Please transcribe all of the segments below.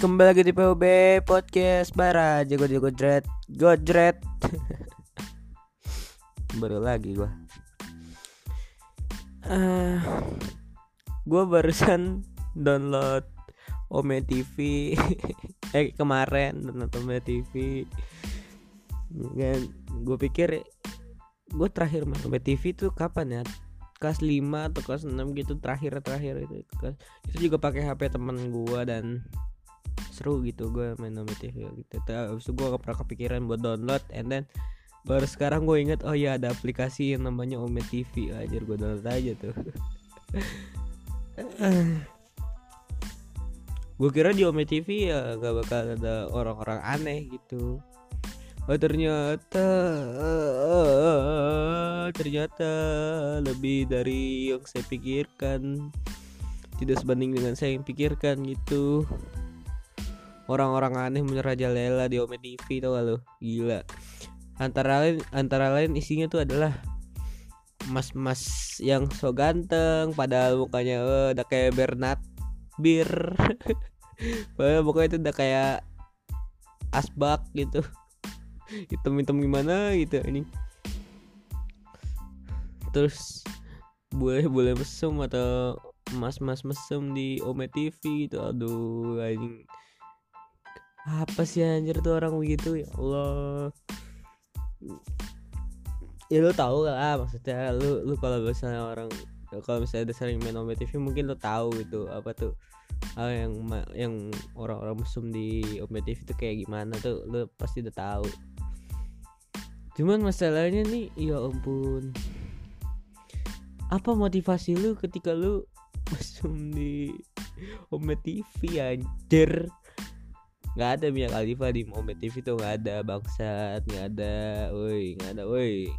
Kembali lagi di PUB Podcast Bara Jago jago dread Godret. Baru lagi gua. Uh, Gua barusan download Ome TV Eh kemarin download Ome TV Dan gue pikir Gue terakhir main Ome TV tuh kapan ya? Kelas 5 atau kelas 6 gitu terakhir terakhir itu itu juga pakai HP temen gua dan seru gitu gue main Ome TV gitu. Terus gue gak pernah kepikiran buat download and then baru sekarang gue inget oh ya ada aplikasi yang namanya Ome TV aja gue download aja tuh. Gue kira di Ome TV ya gak bakal ada orang-orang aneh gitu. Oh ternyata ternyata lebih dari yang saya pikirkan. Tidak sebanding dengan saya yang pikirkan gitu orang-orang aneh merajalela di Ome TV tau gak lo gila. Antara lain antara lain isinya tuh adalah mas-mas yang so ganteng padahal mukanya uh, udah kayak Bernard Bir. Padahal pokoknya itu udah kayak asbak gitu. Hitam-hitam gimana gitu ini terus boleh boleh mesum atau mas-mas mesum di Ome TV gitu. Aduh anjing apa sih anjir tuh orang begitu? Ya Allah. Ya lu tahu lah maksudnya lu lu kalau misalnya orang kalau misalnya ada sering main Ome TV mungkin lu tahu gitu apa tuh hal yang yang orang-orang mesum di Ome TV itu kayak gimana tuh lu pasti udah tahu. Cuman masalahnya nih ya ampun. Apa motivasi lu ketika lu masuk di Ome TV anjir nggak ada Mia Khalifa di Ome TV tuh nggak ada. Bangsat nggak ada. Woi nggak ada woi.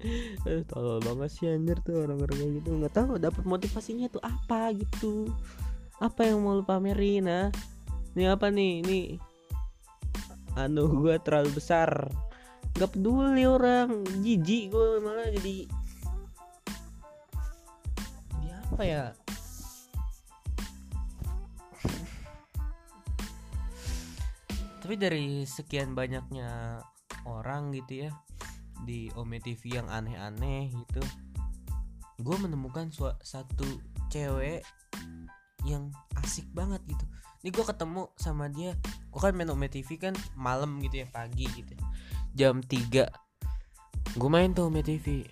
Tolol banget sih anjir tuh orang-orang kayak gitu. Nggak tahu dapat motivasinya tuh apa gitu. Apa yang mau lu pamerin ah? Ini apa nih? Ini. Anu gue terlalu besar. Nggak peduli orang. Jijik gue malah jadi. Jadi apa ya tapi dari sekian banyaknya orang gitu ya di Ome TV yang aneh-aneh gitu gue menemukan satu cewek yang asik banget gitu. Ini gue ketemu sama dia gue kan main Ome TV kan malam gitu ya pagi gitu ya. jam 3 gue main tuh Ome TV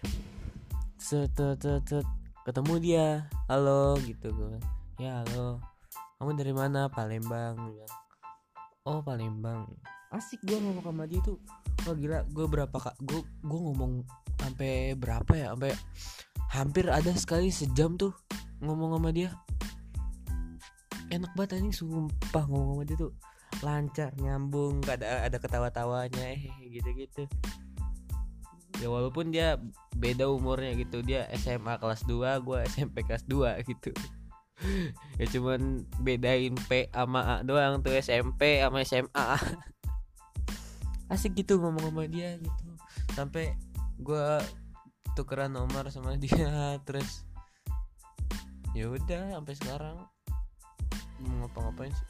ketemu dia halo gitu gue ya halo. Kamu dari mana? Palembang bilang oh Palembang. Asik gue ngomong sama dia tuh. Wah gila gue berapa kak gue gue ngomong sampai berapa ya? Sampai hampir ada sekali sejam tuh ngomong sama dia. Enak banget anjing sumpah ngomong sama dia tuh. Lancar nyambung ada ada ketawa-tawanya eh gitu gitu ya walaupun dia beda umurnya gitu. Dia SMA kelas 2 gue SMP kelas 2 gitu ya cuman bedain P sama A doang tuh SMP sama SMA asik gitu ngomong sama dia gitu. Sampai gue tukeran nomor sama dia terus ya udah sampai sekarang. Mau ngapa-ngapain sih?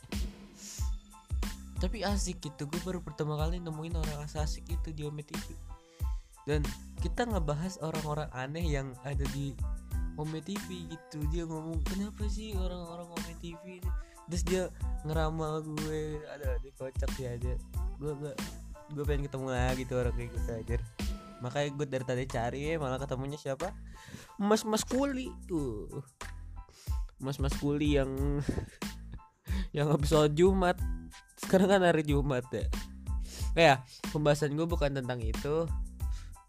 Tapi asik gitu gue baru pertama kali nemuin orang asik itu di Ome TV dan kita ngebahas orang-orang aneh yang ada di Ome TV gitu. Dia ngomong kenapa sih orang-orang Ome TV ini? Terus dia ngeramal gue. Ada di kocak ya aja gue gue gue pengen ketemu lagi tuh orang kayak gitu aja makanya gue dari tadi cari ya malah ketemunya siapa? Mas mas kuli tuh. Mas mas kuli yang yang habis sholat Jumat. Sekarang kan hari Jumat ya. Kayak pembahasan gue bukan tentang itu.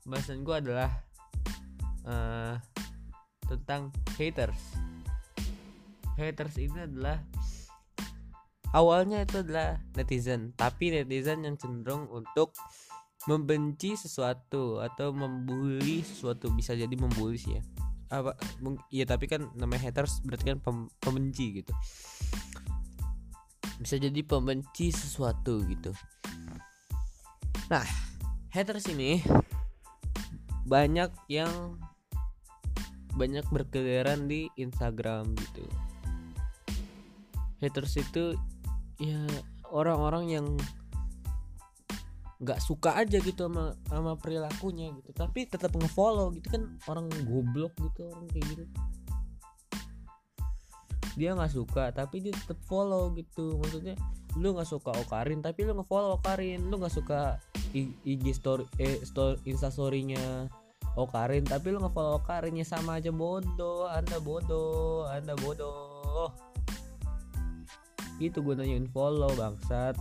Pembahasan gue adalah uh, tentang haters. Haters ini adalah awalnya itu adalah netizen tapi netizen yang cenderung untuk membenci sesuatu atau membuli sesuatu bisa jadi membuli sih ya. Apa ya tapi kan namanya haters berarti kan pem, pembenci gitu. Bisa jadi pembenci sesuatu gitu. Nah haters ini banyak yang banyak berkeliaran di Instagram gitu. Haters itu ya orang-orang yang nggak suka aja gitu sama sama perilakunya gitu. Tapi tetap ngefollow gitu kan orang goblok gitu orang kayak gitu. Dia nggak suka tapi dia tetap follow gitu. Maksudnya lu nggak suka Okarin tapi lu ngefollow Okarin. Lu nggak suka IG story eh story Insta storynya Okarin tapi lu ngefollow Okarinnya sama aja. Bodoh. Anda bodoh. Anda bodoh. Itu gunanya follow bangsat.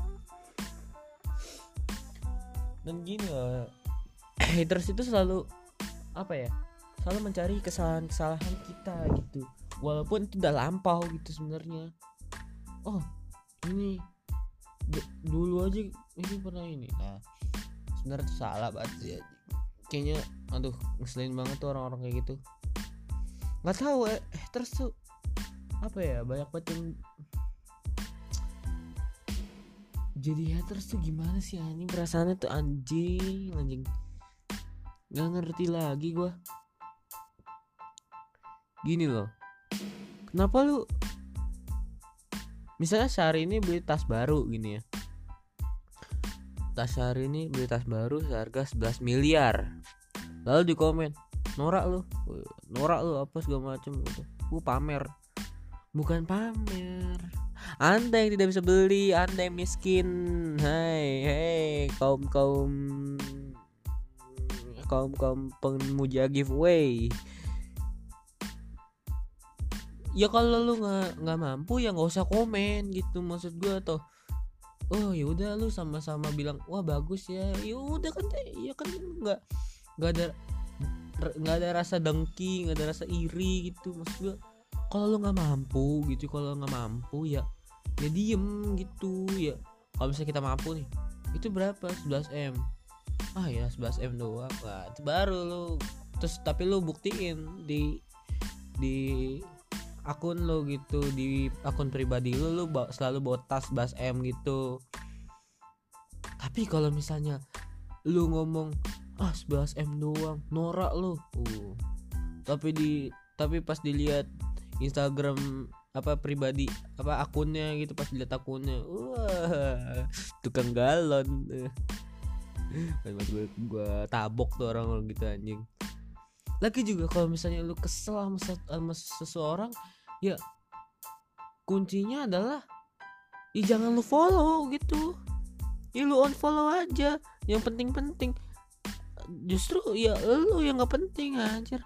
Dan gini loh haters itu selalu apa ya selalu mencari kesalahan-kesalahan kita gitu. Walaupun itu udah lampau gitu sebenarnya. Oh ini dulu aja ini pernah ini. Nah sebenarnya salah banget sih kayaknya aduh ngeselin banget tuh orang-orang kayak gitu. Nggak tahu eh, eh terus tuh apa ya banyak banget yang jadi haters tuh gimana sih anjing? Perasaannya tuh anjing anjing. Nggak ngerti lagi gue gini loh kenapa lu misalnya sehari ini beli tas baru gini ya tas hari ini beli tas baru seharga 11 miliar lalu di komen norak lu norak lu apa segala macem gitu gue pamer bukan pamer anda yang tidak bisa beli, Anda yang miskin. Hai, hai, kaum kaum kaum kaum pemuja giveaway. Ya kalau lu nggak nggak mampu ya nggak usah komen gitu maksud gue tuh. Oh ya udah lu sama-sama bilang wah bagus ya. Ya udah kan ya kan nggak nggak ada nggak ada rasa dengki nggak ada rasa iri gitu. Maksud gue kalau lo nggak mampu gitu kalau nggak mampu ya ya diem gitu ya. Kalau misalnya kita mampu nih itu berapa? 11 m. Ah ya 11 m doang. Lah itu baru lo terus tapi lo buktiin di di akun lo gitu di akun pribadi lo lo selalu bawa tas 11 m gitu. Tapi kalau misalnya lu ngomong ah 11 m doang norak lo. Uh. Tapi di tapi pas dilihat Instagram apa pribadi apa akunnya gitu pas lihat akunnya wah tukang galon. Gue gue tabok tuh orang orang gitu anjing. Lagi juga kalau misalnya lu kesel sama, sama seseorang ya kuncinya adalah ya jangan lu follow gitu. Ya lu unfollow aja yang penting-penting. Justru ya lu yang nggak penting anjir.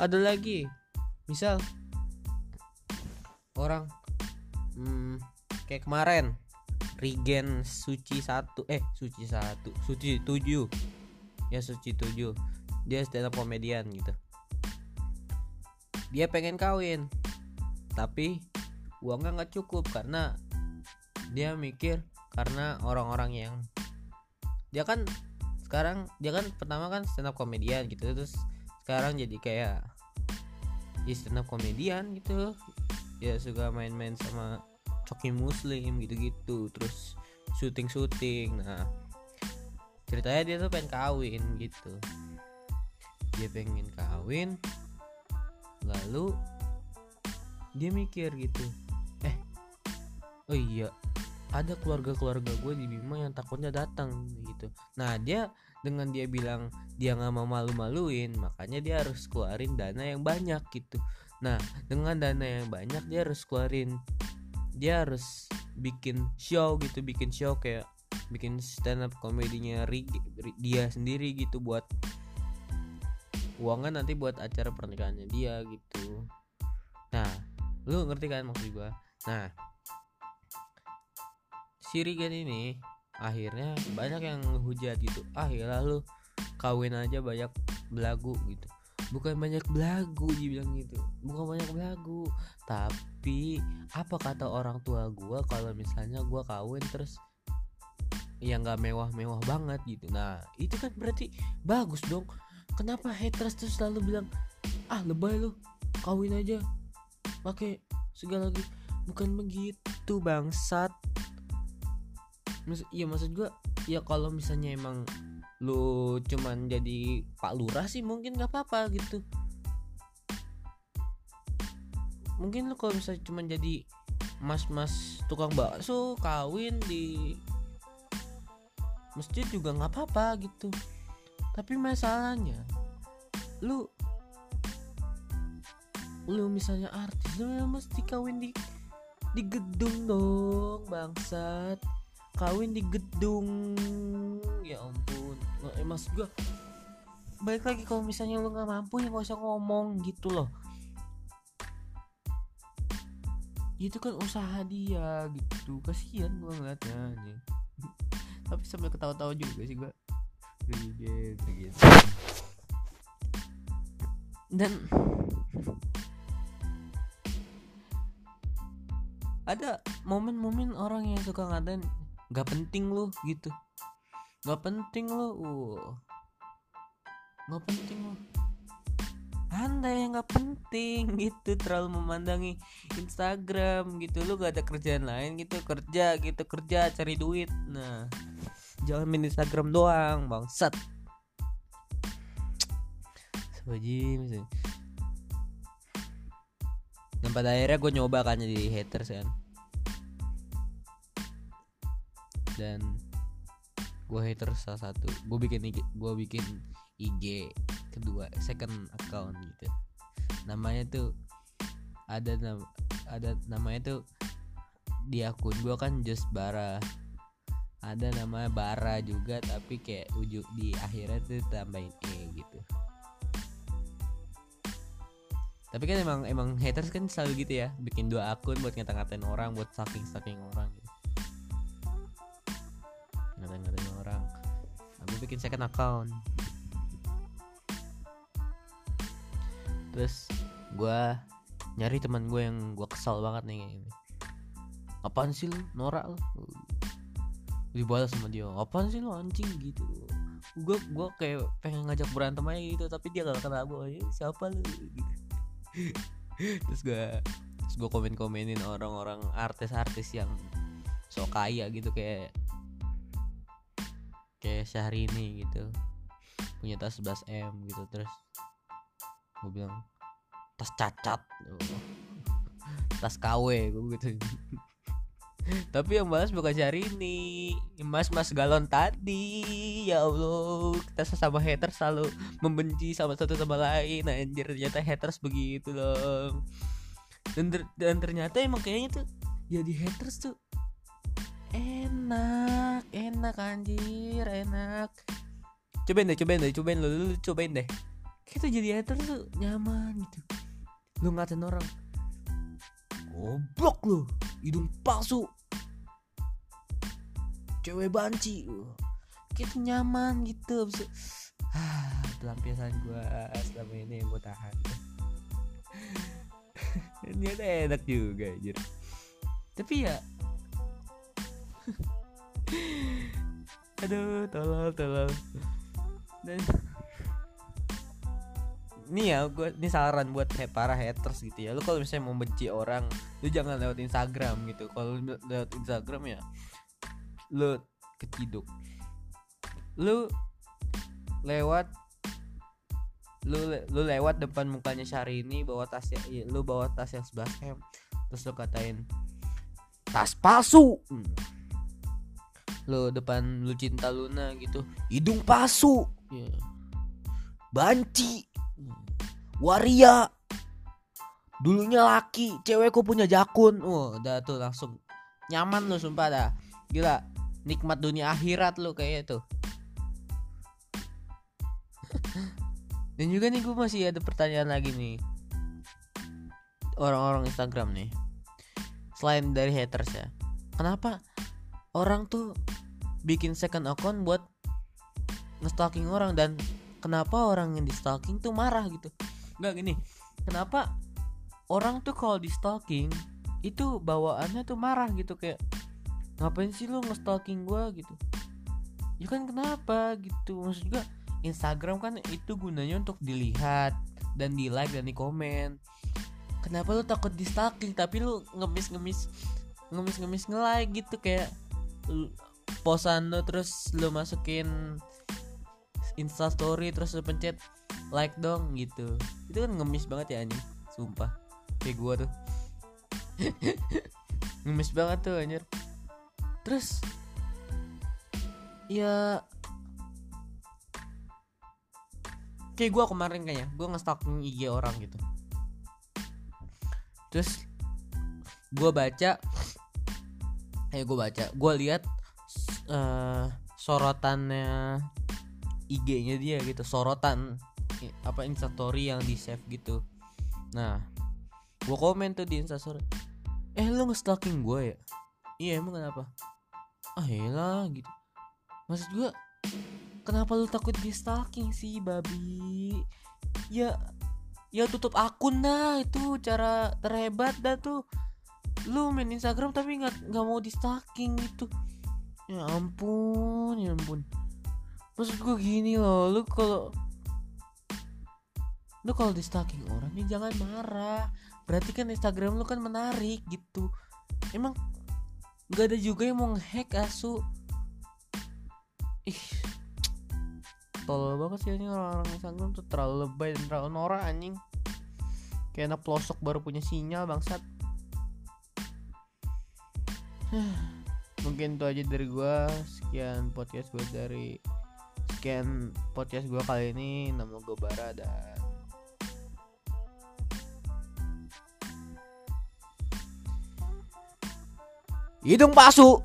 Ada lagi misal orang hmm, kayak kemarin Regen Suci satu eh Suci satu Suci tujuh. Ya Suci tujuh. Dia stand up komedian gitu dia pengen kawin. Tapi uangnya nggak cukup karena dia mikir karena orang-orang yang dia kan sekarang dia kan pertama kan stand up komedian gitu terus sekarang jadi kayak ya stand up komedian gitu. Ya suka main-main sama coki muslim gitu-gitu terus syuting-syuting. Nah ceritanya dia tuh pengen kawin gitu. Dia pengen kawin lalu dia mikir gitu. Eh oh iya ada keluarga-keluarga gue di Bima yang takutnya datang gitu. Nah dia dengan dia bilang dia nggak mau malu-maluin makanya dia harus keluarin dana yang banyak gitu. Nah, dengan dana yang banyak dia harus keluarin. Dia harus bikin show gitu, bikin show kayak bikin stand up komedinya dia sendiri gitu buat uangnya nanti buat acara pernikahannya dia gitu. Nah, lu ngerti kan maksud gua? Nah, si Rigen ini akhirnya banyak yang hujat gitu. Ah, ya lu kawin aja banyak belagu gitu bukan banyak belagu dibilang gitu bukan banyak belagu tapi apa kata orang tua gue kalau misalnya gue kawin terus yang nggak mewah-mewah banget gitu nah itu kan berarti bagus dong kenapa haters tuh selalu bilang ah lebay lo kawin aja pakai segala lagi bukan begitu bangsat. Iya maksud gue ya kalau misalnya emang lu cuman jadi pak lurah sih mungkin gak apa-apa gitu. Mungkin lu kalau misalnya cuma jadi mas-mas tukang bakso kawin di masjid juga nggak apa-apa gitu tapi masalahnya lu lu misalnya artis lu mesti kawin di di gedung dong bangsat. Kawin di gedung. Ya ampun. Nggak eh, maksud gua balik lagi kalau misalnya lu nggak mampu ya nggak usah ngomong gitu loh. Itu kan usaha dia gitu. Kasihan gua ngeliatnya tapi sambil ketawa-tawa juga sih gua dan ada momen-momen orang yang suka ngatain nggak penting lu gitu. Nggak penting lu uh. Nggak penting lu. Anda yang nggak penting gitu. Terlalu memandangi Instagram gitu. Lu gak ada kerjaan lain gitu. Kerja gitu. Kerja cari duit. Nah jangan main Instagram doang bangsat. Sebajim sih dan pada akhirnya gue nyoba kan jadi haters kan. Dan gue haters salah satu. Gue bikin gue bikin IG kedua second account gitu. Namanya tuh ada nama ada namanya tuh di akun gue kan just bara ada namanya bara juga tapi kayak ujung di akhirnya tuh tambahin e gitu. Tapi kan emang emang haters kan selalu gitu ya bikin dua akun buat ngata-ngatain orang buat stalking stalking orang gitu. Ngata-ngatain orang. Aku bikin second account. Terus gue nyari teman gue yang gue kesal banget nih kayak apaan sih lu? Norak lu dibalas sama dia apaan sih lu anjing? Gitu. Gue gue kayak pengen ngajak berantem aja gitu tapi dia gak kenal gue "Eh, siapa lu? Gitu. Terus gue terus gue komen komenin orang-orang artis-artis yang so kaya gitu kayak kayak Syahrini gitu. Punya tas 11 m gitu terus gue bilang tas cacat. Tas KW gue gitu tapi yang balas bukan Syahrini. Mas mas galon tadi. Ya Allah kita sesama haters selalu membenci sama satu sama lain. Nah, anjir ternyata haters begitu dong. Dan, ter- dan ternyata emang kayaknya tuh jadi haters tuh enak enak anjir enak. Cobain deh cobain deh cobain lu, lu, lu cobain deh. Tuh jadi haters tuh nyaman gitu. Lu ngatain orang goblok lu hidung palsu. Cewek banci kayak tuh nyaman gitu itu, ah, pelampiasan gua selama ini yang gua tahan. Ternyata enak juga anjir. Tapi ya aduh tolong tolong dan ini ya gue ini saran buat he- para haters gitu ya lu kalau misalnya mau benci orang lu jangan lewat Instagram gitu kalau lewat Instagram ya lu keciduk lu lewat lu le- lu lewat depan mukanya Syahrini bawa tas ya lu bawa tas yang 11 m terus lu katain tas palsu Hmm. lu depan lu cinta Luna gitu hidung palsu Ya. banci. Waria. Dulunya laki cewekku punya jakun. Oh udah tuh langsung nyaman lu sumpah dah. Gila nikmat dunia akhirat lu kayak itu dan juga nih gue masih ada pertanyaan lagi nih. Orang-orang Instagram nih. Selain dari haters ya. Kenapa orang tuh bikin second account buat nge-stalking orang dan kenapa orang yang di stalking tuh marah gitu? Nggak gini. Kenapa orang tuh kalau di stalking itu bawaannya tuh marah gitu kayak ngapain sih lu nge-stalking gua? gitu. Ya kan kenapa gitu? Maksud juga Instagram kan itu gunanya untuk dilihat dan di like dan di komen kenapa lu takut di stalking tapi lu ngemis-ngemis ngemis-ngemis nge-like gitu? Kayak posan lu terus lu masukin insta story terus pencet like dong gitu. Itu kan ngemis banget ya anjing. Sumpah. Kayak gua tuh. Ngemis banget tuh anjir. Terus ya kayak gue kemarin kayaknya gue nge-stalking IG orang gitu. Terus gue baca eh gue baca gue lihat uh, sorotannya IG-nya dia gitu sorotan apa instastory yang di save gitu. Nah gue komen tuh di instastory eh lu nge-stalking gue ya? Iya emang kenapa? Ah lah gitu. Maksud gue kenapa lu takut di stalking sih babi? Ya ya tutup akun dah itu cara terhebat dah tuh. Lu main Instagram tapi nggak nggak mau di stalking gitu. Ya ampun ya ampun maksud gue gini loh lu kalau lu kalau di stalking orang ya jangan marah. Berarti kan Instagram lu kan menarik gitu. Emang nggak ada juga yang mau ngehack asu. Ih tolol banget sih ini orang-orang Instagram tuh. Terlalu lebay dan terlalu norak anjing. Kayak anak pelosok baru punya sinyal bangsat. Mungkin itu aja dari gua. Sekian podcast gue dari sekian podcast gua kali ini nama gue Bara dan hidung palsu